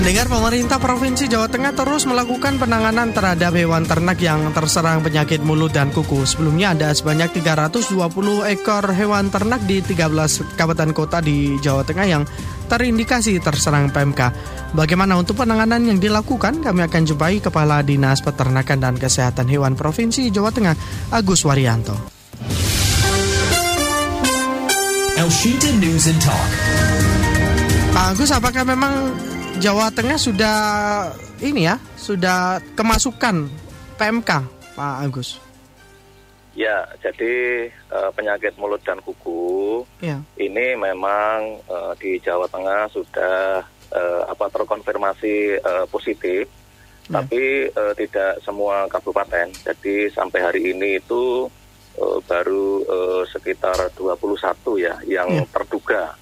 Pendengar pemerintah Provinsi Jawa Tengah terus melakukan penanganan terhadap hewan ternak yang terserang penyakit mulut dan kuku. Sebelumnya ada sebanyak 320 ekor hewan ternak di 13 kabupaten kota di Jawa Tengah yang terindikasi terserang PMK. Bagaimana untuk penanganan yang dilakukan? Kami akan jumpai Kepala Dinas Peternakan dan Kesehatan Hewan Provinsi Jawa Tengah, Agus Waryanto. News and Talk. Pak Agus, apakah memang Jawa Tengah sudah ini ya, sudah kemasukan PMK, Pak Agus. Ya, jadi uh, penyakit mulut dan kuku ya. ini memang uh, di Jawa Tengah sudah uh, apa terkonfirmasi uh, positif, ya. tapi uh, tidak semua kabupaten. Jadi sampai hari ini itu uh, baru uh, sekitar 21 ya yang ya. terduga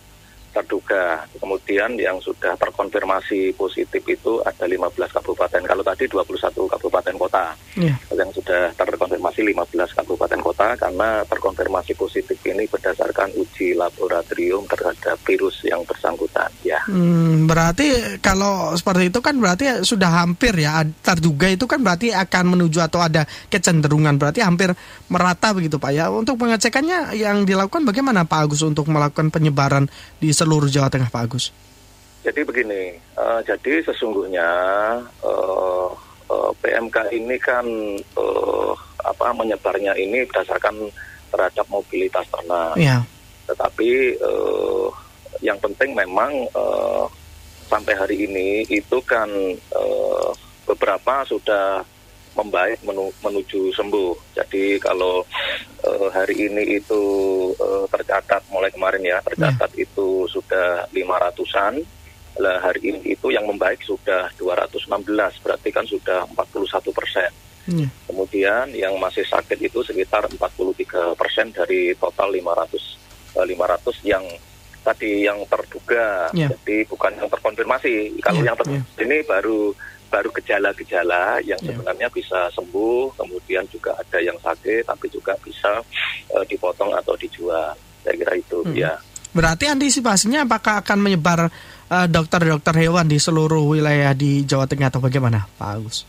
terduga. Kemudian yang sudah terkonfirmasi positif itu ada 15 kabupaten. Kalau tadi 21 kabupaten kota. Yeah. Yang sudah terkonfirmasi 15 kabupaten kota karena terkonfirmasi positif ini berdasarkan uji laboratorium terhadap virus yang bersangkutan. Ya. Hmm, berarti kalau seperti itu kan berarti sudah hampir ya terduga itu kan berarti akan menuju atau ada kecenderungan berarti hampir merata begitu Pak ya. Untuk pengecekannya yang dilakukan bagaimana Pak Agus untuk melakukan penyebaran di seluruh Jawa Tengah Pak Agus? Jadi begini, uh, jadi sesungguhnya uh, uh, PMK ini kan uh, apa menyebarnya ini berdasarkan terhadap mobilitas ternak. Ya. Tetapi uh, yang penting memang uh, sampai hari ini itu kan uh, beberapa sudah membaik menu, menuju sembuh. Jadi kalau uh, hari ini itu uh, tercatat mulai kemarin ya tercatat yeah. itu sudah 500-an. Lah hari ini itu yang membaik sudah 216 berarti kan sudah 41 persen. Yeah. Kemudian yang masih sakit itu sekitar 43 persen dari total 500 uh, 500 yang tadi yang terduga. Yeah. Jadi bukan yang terkonfirmasi. Kalau yeah. yang terduga yeah. ini baru baru gejala-gejala yang yeah. sebenarnya bisa sembuh, kemudian juga ada yang sakit, tapi juga bisa uh, dipotong atau dijual. Saya kira itu hmm. ya. Berarti antisipasinya apakah akan menyebar eh, dokter-dokter uh, hewan di seluruh wilayah di Jawa Tengah atau bagaimana, Pak Agus?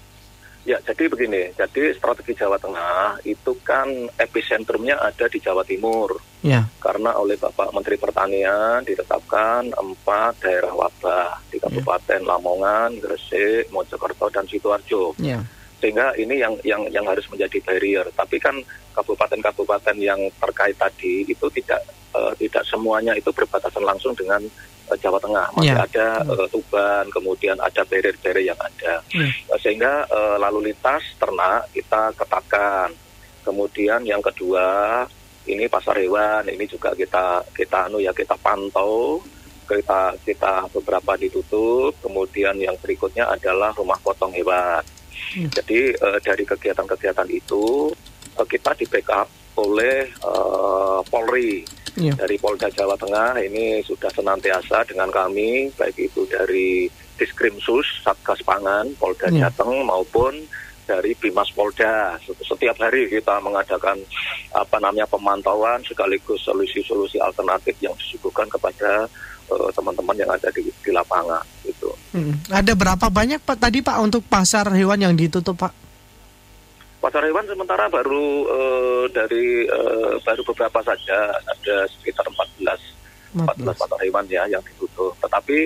Ya, jadi begini. Jadi strategi Jawa Tengah itu kan epicentrumnya ada di Jawa Timur. Ya. Karena oleh Bapak Menteri Pertanian ditetapkan empat daerah wabah di ya. Kabupaten ya. Lamongan, Gresik, Mojokerto, dan Sidoarjo. Ya. Sehingga ini yang yang yang harus menjadi barrier. Tapi kan kabupaten-kabupaten yang terkait tadi itu tidak uh, tidak semuanya itu berbatasan langsung dengan uh, Jawa Tengah. Masih yeah. ada uh, Tuban, kemudian ada barrier-barrier yang ada. Uh, sehingga uh, lalu lintas ternak kita ketatkan. Kemudian yang kedua ini pasar hewan ini juga kita kita anu ya kita pantau kita kita beberapa ditutup kemudian yang berikutnya adalah rumah potong hewan hmm. jadi uh, dari kegiatan-kegiatan itu uh, kita di backup oleh uh, Polri yeah. dari Polda Jawa Tengah ini sudah senantiasa dengan kami baik itu dari Diskrimsus Satgas Pangan Polda yeah. Jateng maupun dari Bimas Polda. Setiap hari kita mengadakan apa namanya pemantauan sekaligus solusi-solusi alternatif yang disuguhkan kepada uh, teman-teman yang ada di, di lapangan itu. Hmm. Ada berapa banyak Pak tadi Pak untuk pasar hewan yang ditutup Pak? Pasar hewan sementara baru uh, dari uh, baru beberapa saja ada sekitar 14 14 pasar hewan ya yang ditutup. Tetapi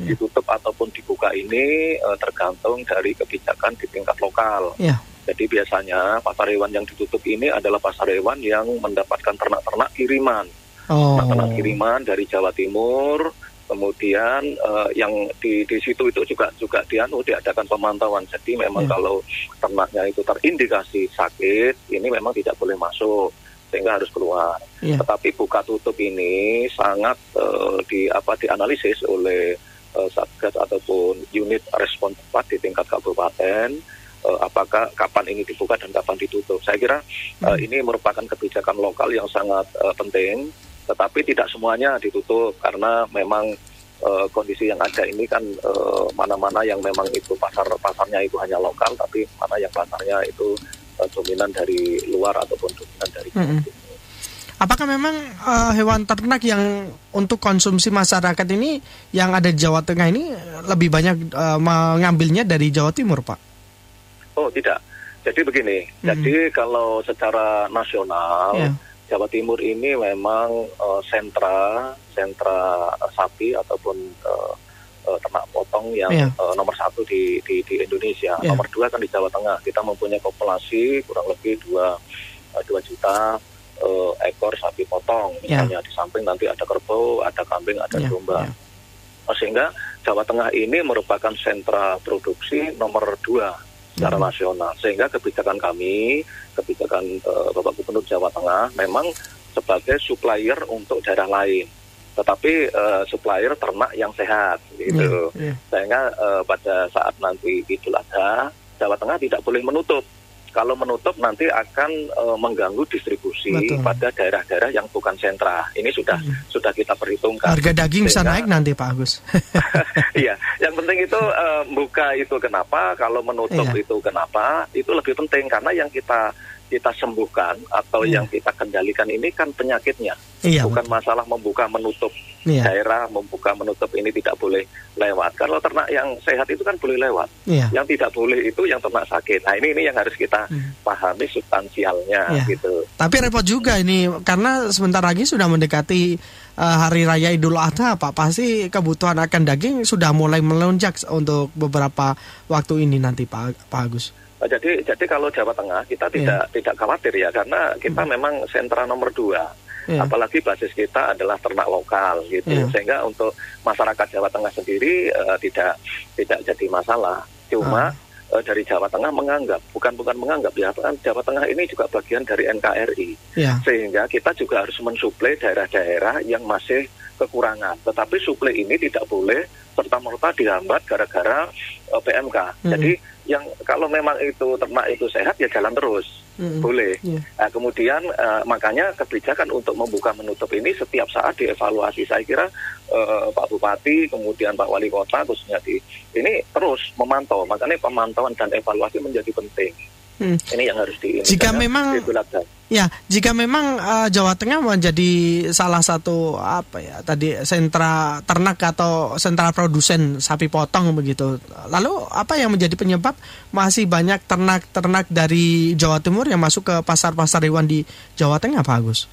ya. ditutup ataupun dibuka ini uh, tergantung dari kebijakan di tingkat lokal. Ya. Jadi biasanya pasar hewan yang ditutup ini adalah pasar hewan yang mendapatkan ternak-ternak kiriman. Oh. Ternak kiriman dari Jawa Timur, kemudian uh, yang di di situ itu juga juga dianu diadakan pemantauan jadi memang yeah. kalau ternaknya itu terindikasi sakit ini memang tidak boleh masuk sehingga harus keluar. Yeah. tetapi buka tutup ini sangat uh, di apa dianalisis oleh uh, satgas ataupun unit respon cepat di tingkat kabupaten uh, apakah kapan ini dibuka dan kapan ditutup. Saya kira uh, ini merupakan kebijakan lokal yang sangat uh, penting tetapi tidak semuanya ditutup karena memang uh, kondisi yang ada ini kan uh, mana-mana yang memang itu pasar pasarnya itu hanya lokal tapi mana yang pasarnya itu uh, dominan dari luar ataupun dominan dari mm -hmm. Apakah memang uh, hewan ternak yang untuk konsumsi masyarakat ini yang ada di Jawa Tengah ini lebih banyak uh, mengambilnya dari Jawa Timur, Pak? Oh, tidak. Jadi begini, hmm. jadi kalau secara nasional yeah. Jawa Timur ini memang uh, sentra sentra uh, sapi ataupun uh, ternak potong yang yeah. uh, nomor satu di di, di Indonesia. Yeah. Nomor dua kan di Jawa Tengah. Kita mempunyai populasi kurang lebih dua dua juta uh, ekor sapi potong ya. misalnya yeah. di samping nanti ada kerbau, ada kambing, ada yeah. domba. Yeah. Oh, sehingga Jawa Tengah ini merupakan sentra produksi nomor dua secara hmm. nasional. Sehingga kebijakan kami, kebijakan uh, Bapak Gubernur Jawa Tengah memang sebagai supplier untuk daerah lain. Tetapi uh, supplier ternak yang sehat gitu. Yeah, yeah. Sehingga uh, pada saat nanti Idul Adha Jawa Tengah tidak boleh menutup kalau menutup nanti akan e, mengganggu distribusi Betul. pada daerah-daerah yang bukan sentra. Ini sudah hmm. sudah kita perhitungkan. Harga daging Sehingga, bisa naik nanti Pak Agus. Iya, yang penting itu e, buka itu kenapa, kalau menutup iya. itu kenapa, itu lebih penting karena yang kita kita sembuhkan atau iya. yang kita kendalikan ini kan penyakitnya, iya, bukan betul. masalah membuka menutup iya. daerah, membuka menutup ini tidak boleh lewat. Kalau ternak yang sehat itu kan boleh lewat, iya. yang tidak boleh itu yang ternak sakit. Nah ini ini yang harus kita hmm. pahami substansialnya iya. gitu. Tapi repot juga ini karena sebentar lagi sudah mendekati uh, hari raya Idul Adha, Pak. Pasti kebutuhan akan daging sudah mulai melonjak untuk beberapa waktu ini nanti, Pak, Pak Agus. Nah, jadi jadi kalau Jawa Tengah kita iya. tidak yeah. tidak khawatir ya karena kita hmm. memang sentra nomor dua. Yeah. Apalagi basis kita adalah ternak lokal gitu, yeah. sehingga untuk masyarakat Jawa Tengah sendiri uh, tidak tidak jadi masalah. Cuma uh. uh, dari Jawa Tengah menganggap, bukan bukan menganggap ya, kan Jawa Tengah ini juga bagian dari NKRI, yeah. sehingga kita juga harus mensuplai daerah-daerah yang masih kekurangan. Tetapi suplai ini tidak boleh serta merta dihambat gara-gara uh, PMK. Hmm. Jadi yang kalau memang itu ternak itu sehat ya jalan terus mm-hmm. boleh. Yeah. Nah, kemudian uh, makanya kebijakan untuk membuka menutup ini setiap saat dievaluasi. Saya kira uh, Pak Bupati kemudian Pak Wali Kota khususnya di ini terus memantau. Makanya pemantauan dan evaluasi menjadi penting. Hmm. Ini yang harus di Jika memang Ya, jika memang uh, Jawa Tengah menjadi salah satu apa ya tadi sentra ternak atau sentra produsen sapi potong begitu. Lalu apa yang menjadi penyebab masih banyak ternak-ternak dari Jawa Timur yang masuk ke pasar-pasar hewan di Jawa Tengah, Pak Agus?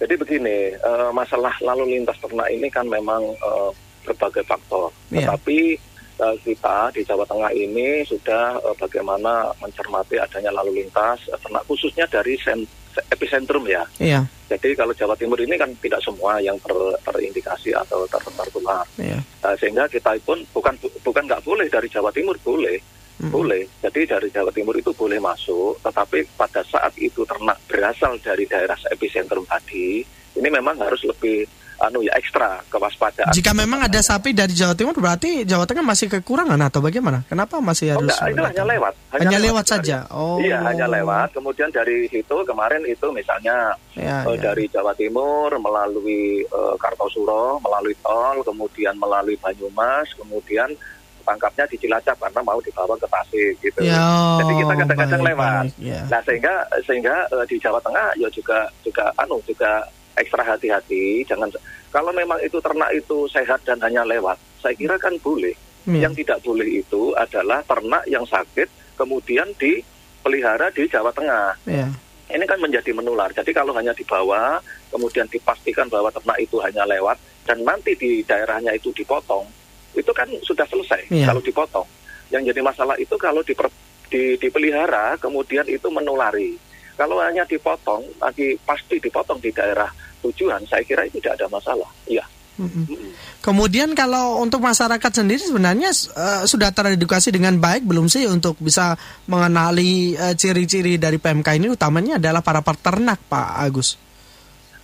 Jadi begini, uh, masalah lalu lintas ternak ini kan memang uh, berbagai faktor. Ya. Tetapi uh, kita di Jawa Tengah ini sudah uh, bagaimana mencermati adanya lalu lintas uh, ternak khususnya dari sen epicentrum ya. Iya. Jadi kalau Jawa Timur ini kan tidak semua yang ter, terindikasi atau ter, tertular. Iya. Uh, sehingga kita pun bukan bukan nggak boleh dari Jawa Timur boleh. Hmm. Boleh. Jadi dari Jawa Timur itu boleh masuk, tetapi pada saat itu ternak berasal dari daerah epicentrum tadi, ini memang harus lebih anu ya ekstra kewaspadaan. Jika memang ada sapi dari Jawa Timur berarti Jawa Tengah masih kekurangan atau bagaimana? Kenapa masih harus? Oh, enggak, itu hanya lewat. Hanya, hanya lewat, lewat saja. Oh. Iya, hanya lewat. Kemudian dari situ kemarin itu misalnya ya, uh, ya. dari Jawa Timur melalui uh, Kartosuro, melalui tol, kemudian melalui Banyumas, kemudian tangkapnya di Cilacap karena mau dibawa ke Tasik gitu. Ya, Jadi kita kadang-kadang lewat. Baik, ya. Nah sehingga sehingga uh, di Jawa Tengah ya juga juga anu juga ekstra hati-hati. Jangan kalau memang itu ternak itu sehat dan hanya lewat, saya kira kan boleh. Hmm. Yang tidak boleh itu adalah ternak yang sakit kemudian dipelihara di Jawa Tengah. Yeah. Ini kan menjadi menular. Jadi kalau hanya dibawa, kemudian dipastikan bahwa ternak itu hanya lewat dan nanti di daerahnya itu dipotong, itu kan sudah selesai yeah. kalau dipotong. Yang jadi masalah itu kalau diper, di, dipelihara kemudian itu menulari. Kalau hanya dipotong, lagi pasti dipotong di daerah tujuan, saya kira itu tidak ada masalah. Iya. Mm-hmm. Kemudian kalau untuk masyarakat sendiri sebenarnya uh, sudah teredukasi dengan baik belum sih untuk bisa mengenali uh, ciri-ciri dari PMK ini utamanya adalah para peternak Pak Agus.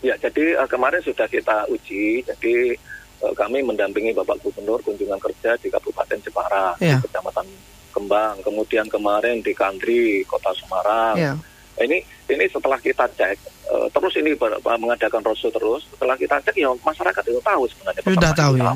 Ya, jadi uh, kemarin sudah kita uji, jadi uh, kami mendampingi Bapak Gubernur kunjungan kerja di Kabupaten Jepara, ya. di Kecamatan Kembang, kemudian kemarin di Kandri, Kota Semarang. Ya ini ini setelah kita cek uh, terus ini ber, mengadakan roadshow terus setelah kita cek ya masyarakat itu tahu sebenarnya sudah tahu ya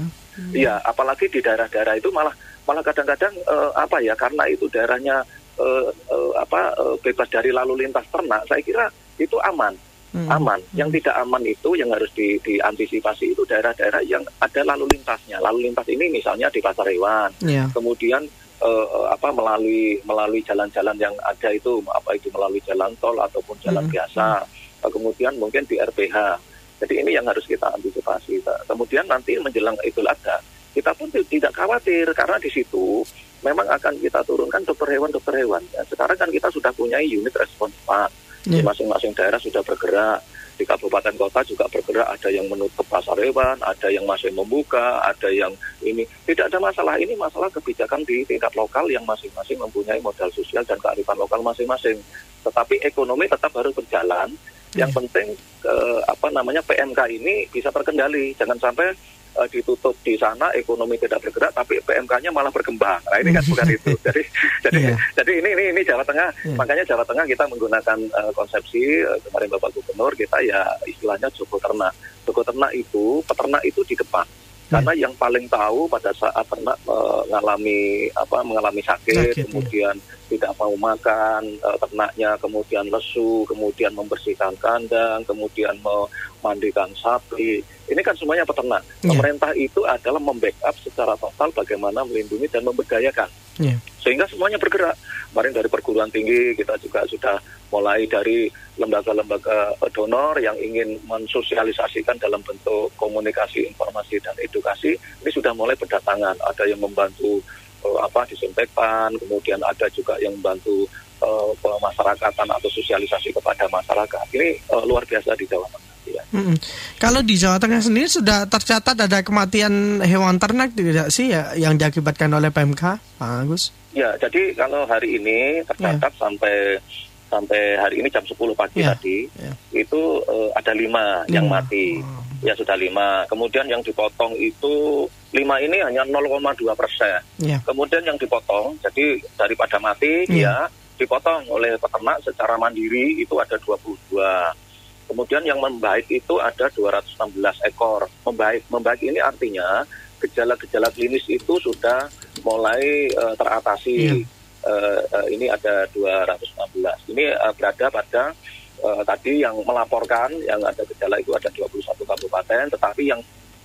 iya hmm. apalagi di daerah-daerah itu malah malah kadang-kadang uh, apa ya karena itu daerahnya uh, uh, apa uh, bebas dari lalu lintas ternak saya kira itu aman hmm. aman. Hmm. Yang tidak aman itu yang harus di, diantisipasi itu daerah-daerah yang ada lalu lintasnya. Lalu lintas ini misalnya di pasar hewan, yeah. kemudian uh, apa melalui melalui jalan-jalan yang ada itu apa itu melalui jalan tol ataupun jalan hmm. biasa, uh, kemudian mungkin di RPH. Jadi ini yang harus kita antisipasi. Kemudian nanti menjelang Idul Adha, kita pun tidak khawatir karena di situ memang akan kita turunkan dokter hewan dokter hewan. Ya, sekarang kan kita sudah punya unit respon cepat yeah. di ya. masing-masing daerah sudah bergerak di kabupaten kota juga bergerak ada yang menutup pasar hewan ada yang masih membuka ada yang ini. Tidak ada masalah ini masalah kebijakan di tingkat lokal yang masing-masing mempunyai modal sosial dan kearifan lokal masing-masing. Tetapi ekonomi tetap harus berjalan. Yang yeah. penting eh, apa namanya PMK ini bisa terkendali. Jangan sampai uh, ditutup di sana ekonomi tidak bergerak tapi PMK-nya malah berkembang. Nah ini kan bukan itu. Jadi jadi yeah. jadi ini ini ini Jawa Tengah. Yeah. Makanya Jawa Tengah kita menggunakan uh, konsepsi uh, kemarin Bapak Gubernur kita ya istilahnya Joko Ternak. Joko Ternak itu peternak itu di depan. Karena yang paling tahu pada saat ternak mengalami apa mengalami sakit, sakit iya. kemudian ya. tidak mau makan uh, ternaknya, kemudian lesu, kemudian membersihkan kandang, kemudian memandikan sapi ini kan semuanya peternak. Yeah. Pemerintah itu adalah membackup secara total bagaimana melindungi dan memberdayakan. Yeah. Sehingga semuanya bergerak. Kemarin dari perguruan tinggi kita juga sudah mulai dari lembaga-lembaga donor yang ingin mensosialisasikan dalam bentuk komunikasi, informasi dan edukasi. Ini sudah mulai berdatangan. Ada yang membantu uh, apa disinfektan, kemudian ada juga yang membantu uh, pemasyarakatan atau sosialisasi kepada masyarakat. Ini uh, luar biasa di Jawa Tengah. Ya. Mm-hmm. Kalau di Jawa Tengah sendiri sudah tercatat ada kematian hewan ternak tidak sih ya yang diakibatkan oleh PMK, Pak Agus? Ya, jadi kalau hari ini tercatat yeah. sampai sampai hari ini jam 10 pagi yeah. tadi yeah. itu uh, ada lima, lima yang mati. Oh. Ya sudah lima. Kemudian yang dipotong itu lima ini hanya 0,2 persen. Yeah. Kemudian yang dipotong, jadi daripada mati yeah. ya dipotong oleh peternak secara mandiri itu ada 22 Kemudian yang membaik itu ada 216 ekor. Membaik, membaik ini artinya gejala-gejala klinis itu sudah mulai uh, teratasi. Yeah. Iya. Uh, uh, ini ada 216. Ini uh, berada pada uh, tadi yang melaporkan yang ada gejala itu ada 21 kabupaten, tetapi yang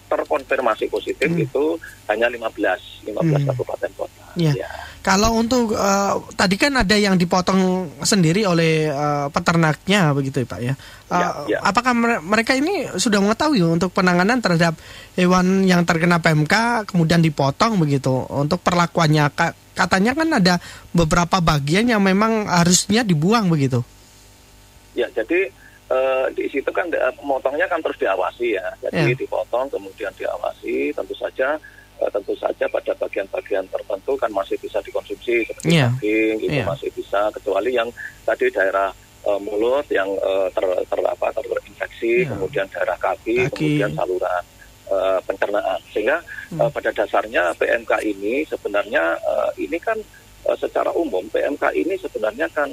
terkonfirmasi positif hmm. itu hanya 15 15 hmm. kabupaten kota. Ya. ya. Kalau untuk uh, tadi kan ada yang dipotong sendiri oleh uh, peternaknya begitu ya Pak ya. Uh, ya, ya. Apakah mereka ini sudah mengetahui untuk penanganan terhadap hewan yang terkena PMK kemudian dipotong begitu untuk perlakuannya? Katanya kan ada beberapa bagian yang memang harusnya dibuang begitu. Ya, jadi uh, di situ kan uh, memotongnya kan terus diawasi ya. Jadi yeah. dipotong kemudian diawasi tentu saja uh, tentu saja pada bagian-bagian tertentu kan masih bisa dikonsumsi seperti yeah. daging itu yeah. masih bisa kecuali yang tadi daerah uh, mulut yang uh, ter, ter apa terinfeksi yeah. kemudian daerah kaki, kaki. kemudian saluran uh, pencernaan sehingga hmm. pada dasarnya PMK ini sebenarnya uh, ini kan secara umum PMK ini sebenarnya kan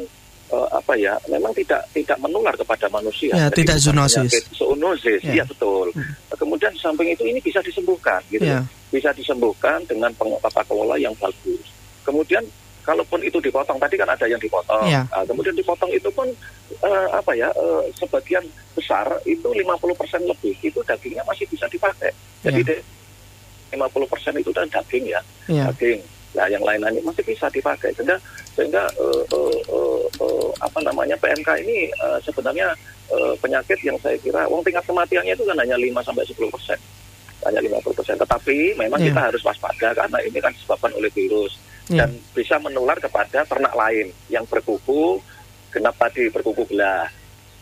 uh, apa ya memang tidak tidak menular kepada manusia. Ya, Jadi tidak zoonosis. Zoonosis, ya. ya betul. Hmm. Kemudian di samping itu ini bisa disembuhkan, gitu. Ya. Bisa disembuhkan dengan tata kelola yang bagus. Kemudian kalaupun itu dipotong tadi kan ada yang dipotong. Ya. Nah, kemudian dipotong itu pun uh, apa ya uh, sebagian besar itu 50% lebih itu dagingnya masih bisa dipakai. Jadi ya. 50% itu kan daging ya, ya. daging. Nah, yang lain-lain masih bisa dipakai sehingga sehingga uh, uh, uh, uh, apa namanya PMK ini uh, sebenarnya uh, penyakit yang saya kira uang tingkat kematiannya itu kan hanya 5 sampai 10 persen. Hanya 50 persen. Tetapi memang yeah. kita harus waspada karena ini kan disebabkan oleh virus. Yeah. dan bisa menular kepada ternak lain yang berkuku genap tadi berkuku belah.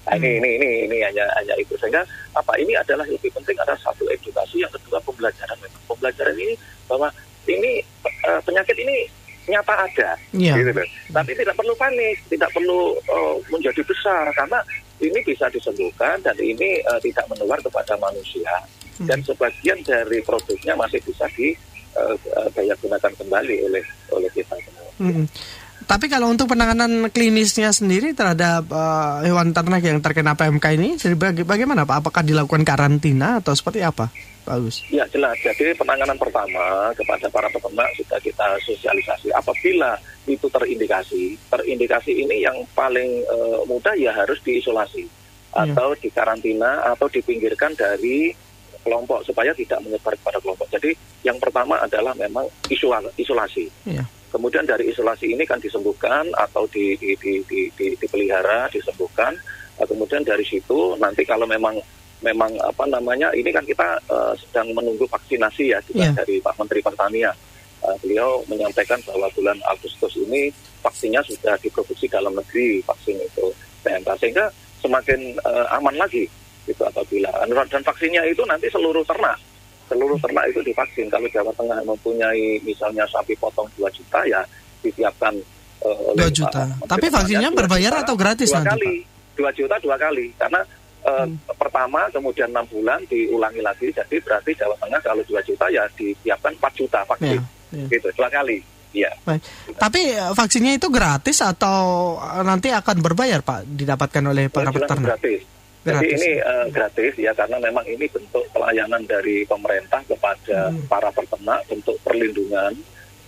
Nah, ini, hmm. ini ini ini hanya hanya itu. Sehingga apa ini adalah lebih penting ada satu edukasi. Yang kedua pembelajaran. Pembelajaran ini bahwa ini uh, penyakit ini nyata ada, yeah. gitu loh. Tapi tidak perlu panik, tidak perlu uh, menjadi besar karena ini bisa disembuhkan dan ini uh, tidak menular kepada manusia hmm. dan sebagian dari produknya masih bisa di uh, daya gunakan kembali oleh oleh kita semua. Hmm. Tapi kalau untuk penanganan klinisnya sendiri terhadap uh, hewan ternak yang terkena PMK ini, bagaimana Pak? Apakah dilakukan karantina atau seperti apa? Bagus. Ya jelas. Jadi penanganan pertama kepada para peternak sudah kita sosialisasi. Apabila itu terindikasi, terindikasi ini yang paling uh, mudah ya harus diisolasi. atau di karantina atau dipinggirkan dari kelompok supaya tidak menyebar kepada kelompok. Jadi yang pertama adalah memang isolasi. Yeah. Kemudian dari isolasi ini kan disembuhkan atau di, di, di, di, di, dipelihara, disembuhkan. Kemudian dari situ nanti kalau memang memang apa namanya ini kan kita uh, sedang menunggu vaksinasi ya juga yeah. dari Pak Menteri Pertanian. Uh, beliau menyampaikan bahwa bulan Agustus ini vaksinnya sudah diproduksi dalam negeri vaksin itu. PMK sehingga semakin uh, aman lagi itu apabila dan vaksinnya itu nanti seluruh ternak. Seluruh ternak itu divaksin. Kalau Jawa Tengah mempunyai misalnya sapi potong 2 juta ya disiapkan uh, 2 juta. Tapi vaksinnya berbayar atau gratis dua nanti kali. Pak? 2 juta dua kali. Karena uh, hmm. pertama kemudian enam bulan diulangi lagi jadi berarti Jawa Tengah kalau 2 juta ya disiapkan 4 juta vaksin ya, ya. gitu dua kali Iya. Baik. Tapi vaksinnya itu gratis atau nanti akan berbayar Pak didapatkan oleh para peternak? Gratis. Jadi ini uh, gratis ya karena memang ini bentuk pelayanan dari pemerintah kepada hmm. para peternak bentuk perlindungan.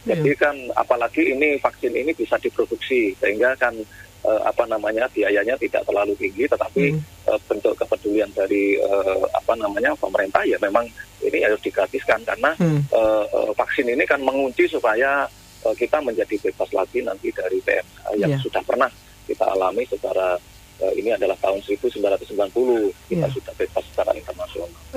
Yeah. Jadi kan apalagi ini vaksin ini bisa diproduksi sehingga kan uh, apa namanya biayanya tidak terlalu tinggi tetapi hmm. uh, bentuk kepedulian dari uh, apa namanya pemerintah ya memang ini harus digratiskan karena hmm. uh, uh, vaksin ini kan mengunci supaya uh, kita menjadi bebas lagi nanti dari PMK yang yeah. sudah pernah kita alami secara uh, ini adalah tahun 1990 kita ya. sudah bebas.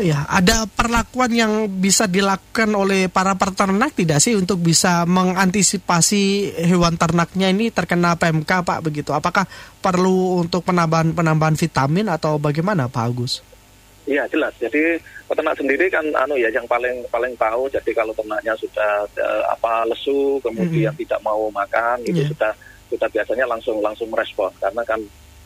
Ya, ada perlakuan yang bisa dilakukan oleh para peternak tidak sih untuk bisa mengantisipasi hewan ternaknya ini terkena PMK Pak begitu? Apakah perlu untuk penambahan penambahan vitamin atau bagaimana Pak Agus? Iya jelas. Jadi peternak sendiri kan anu ya yang paling paling tahu. Jadi kalau ternaknya sudah uh, apa lesu, kemudian -hmm. tidak mau makan, itu yeah. sudah sudah biasanya langsung langsung merespon karena kan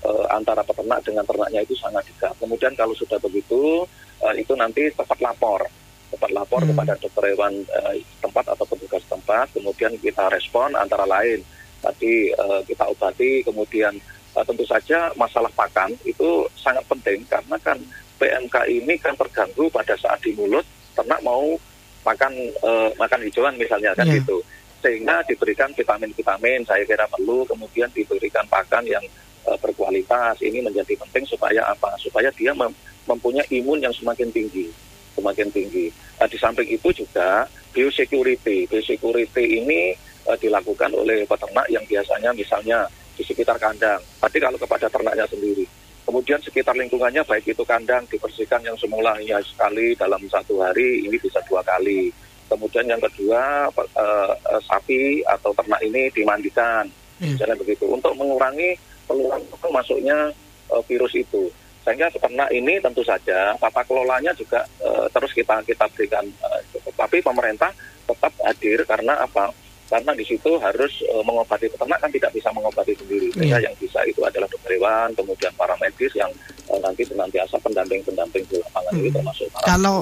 uh, antara peternak dengan ternaknya itu sangat dekat. Kemudian kalau sudah begitu, uh, itu nanti tepat lapor, tepat lapor hmm. kepada dokter hewan uh, tempat atau petugas tempat. Kemudian kita respon antara lain tadi uh, kita obati, kemudian uh, tentu saja masalah pakan itu sangat penting karena kan PMK ini kan terganggu pada saat di mulut ternak mau makan uh, makan hijauan misalnya kan yeah. gitu sehingga diberikan vitamin-vitamin saya kira perlu kemudian diberikan pakan yang uh, berkualitas ini menjadi penting supaya apa? Supaya dia mem mempunyai imun yang semakin tinggi, semakin tinggi. Uh, di samping itu juga biosecurity, biosecurity ini uh, dilakukan oleh peternak yang biasanya misalnya di sekitar kandang. Tapi kalau kepada ternaknya sendiri. Kemudian sekitar lingkungannya baik itu kandang dibersihkan yang semula hanya sekali dalam satu hari ini bisa dua kali. Kemudian yang kedua uh, uh, sapi atau ternak ini dimandikan, hmm. misalnya begitu untuk mengurangi peluang masuknya uh, virus itu. Sehingga peternak ini tentu saja tata kelolanya juga uh, terus kita kita berikan. Uh, tapi pemerintah tetap hadir karena apa? Karena di situ harus uh, mengobati peternak kan tidak bisa mengobati sendiri. Sehingga yeah. yang bisa itu adalah dokter hewan, kemudian para medis yang uh, nanti senantiasa pendamping-pendamping di lapangan hmm. itu termasuk. Kalau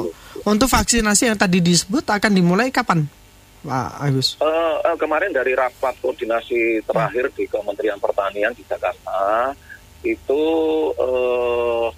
untuk vaksinasi yang tadi disebut akan dimulai kapan? Pak Agus? Uh, uh, kemarin dari rapat koordinasi terakhir di Kementerian Pertanian di Jakarta itu uh,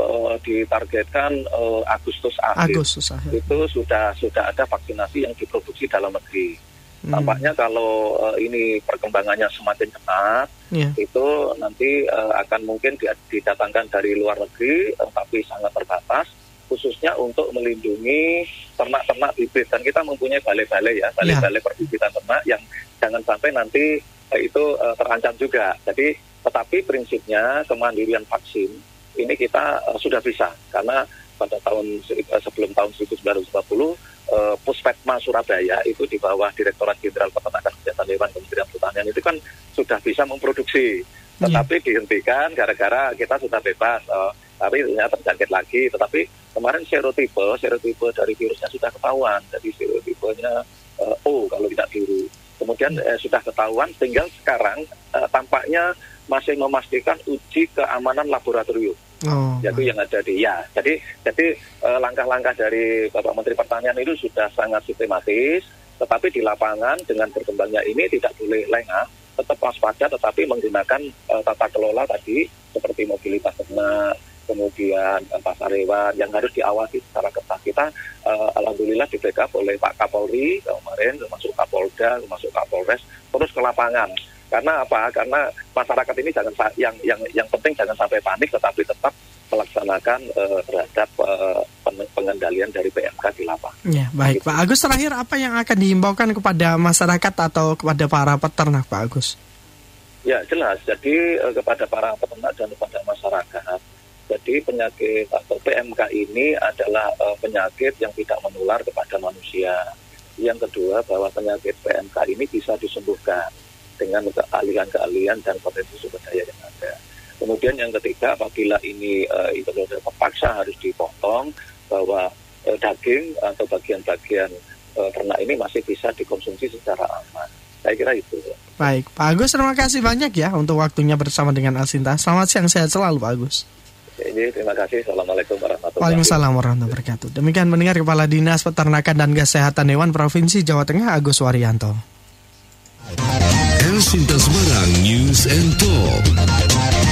uh, ditargetkan uh, Agustus akhir. Agustus akhir. Itu sudah sudah ada vaksinasi yang diproduksi dalam negeri. Hmm. Tampaknya kalau uh, ini perkembangannya semakin cepat, yeah. itu nanti uh, akan mungkin didatangkan dari luar negeri, uh, tapi sangat terbatas khususnya untuk melindungi ternak-ternak bibit dan kita mempunyai balai-balai ya balai-balai ya. perbibitan ternak yang jangan sampai nanti eh, itu uh, terancam juga. Jadi tetapi prinsipnya kemandirian vaksin ini kita uh, sudah bisa karena pada tahun uh, sebelum tahun 1940 uh, Puspetma Surabaya itu di bawah Direktorat Jenderal Peternakan Kesehatan Hewan Kementerian Pertanian itu kan sudah bisa memproduksi ya. tetapi ya. dihentikan gara-gara kita sudah bebas uh, tapi ternyata terjangkit lagi tetapi kemarin serotipe serotipe dari virusnya sudah ketahuan jadi serotipenya uh, O kalau tidak biru kemudian uh, sudah ketahuan tinggal sekarang uh, tampaknya masih memastikan uji keamanan laboratorium Oh. Jadi yang ada di ya. Jadi jadi langkah-langkah dari Bapak Menteri Pertanian itu sudah sangat sistematis, tetapi di lapangan dengan berkembangnya ini tidak boleh lengah, tetap waspada, tetapi menggunakan uh, tata kelola tadi seperti mobilitas ternak, kemudian uh, pasar hewan yang harus diawasi secara ketat. Kita uh, alhamdulillah di backup oleh Pak Kapolri kemarin, termasuk Kapolda, termasuk Kapolres, terus ke lapangan. Karena apa? Karena masyarakat ini jangan yang yang yang penting jangan sampai panik, tetapi tetap melaksanakan uh, terhadap uh, pengendalian dari PMK di lapangan. Ya, baik gitu. Pak Agus terakhir apa yang akan dihimbaukan kepada masyarakat atau kepada para peternak Pak Agus? Ya jelas, jadi kepada para peternak dan kepada masyarakat, jadi penyakit atau PMK ini adalah uh, penyakit yang tidak menular kepada manusia. Yang kedua bahwa penyakit PMK ini bisa disembuhkan dengan keahlian-keahlian dan potensi sumber daya yang ada. Kemudian yang ketiga apabila ini uh, itu terpaksa harus dipotong bahwa uh, daging atau bagian-bagian uh, ternak ini masih bisa dikonsumsi secara aman. Saya kira itu. Baik, Pak Agus terima kasih banyak ya untuk waktunya bersama dengan Alsinta. Selamat siang, sehat selalu Pak Agus. Ini terima kasih. Assalamualaikum warahmatullahi wabarakatuh. Waalaikumsalam warahmatullahi wabarakatuh. Demikian mendengar Kepala Dinas Peternakan dan Kesehatan Hewan Provinsi Jawa Tengah Agus Waryanto. Elsinta Semarang News and Talk.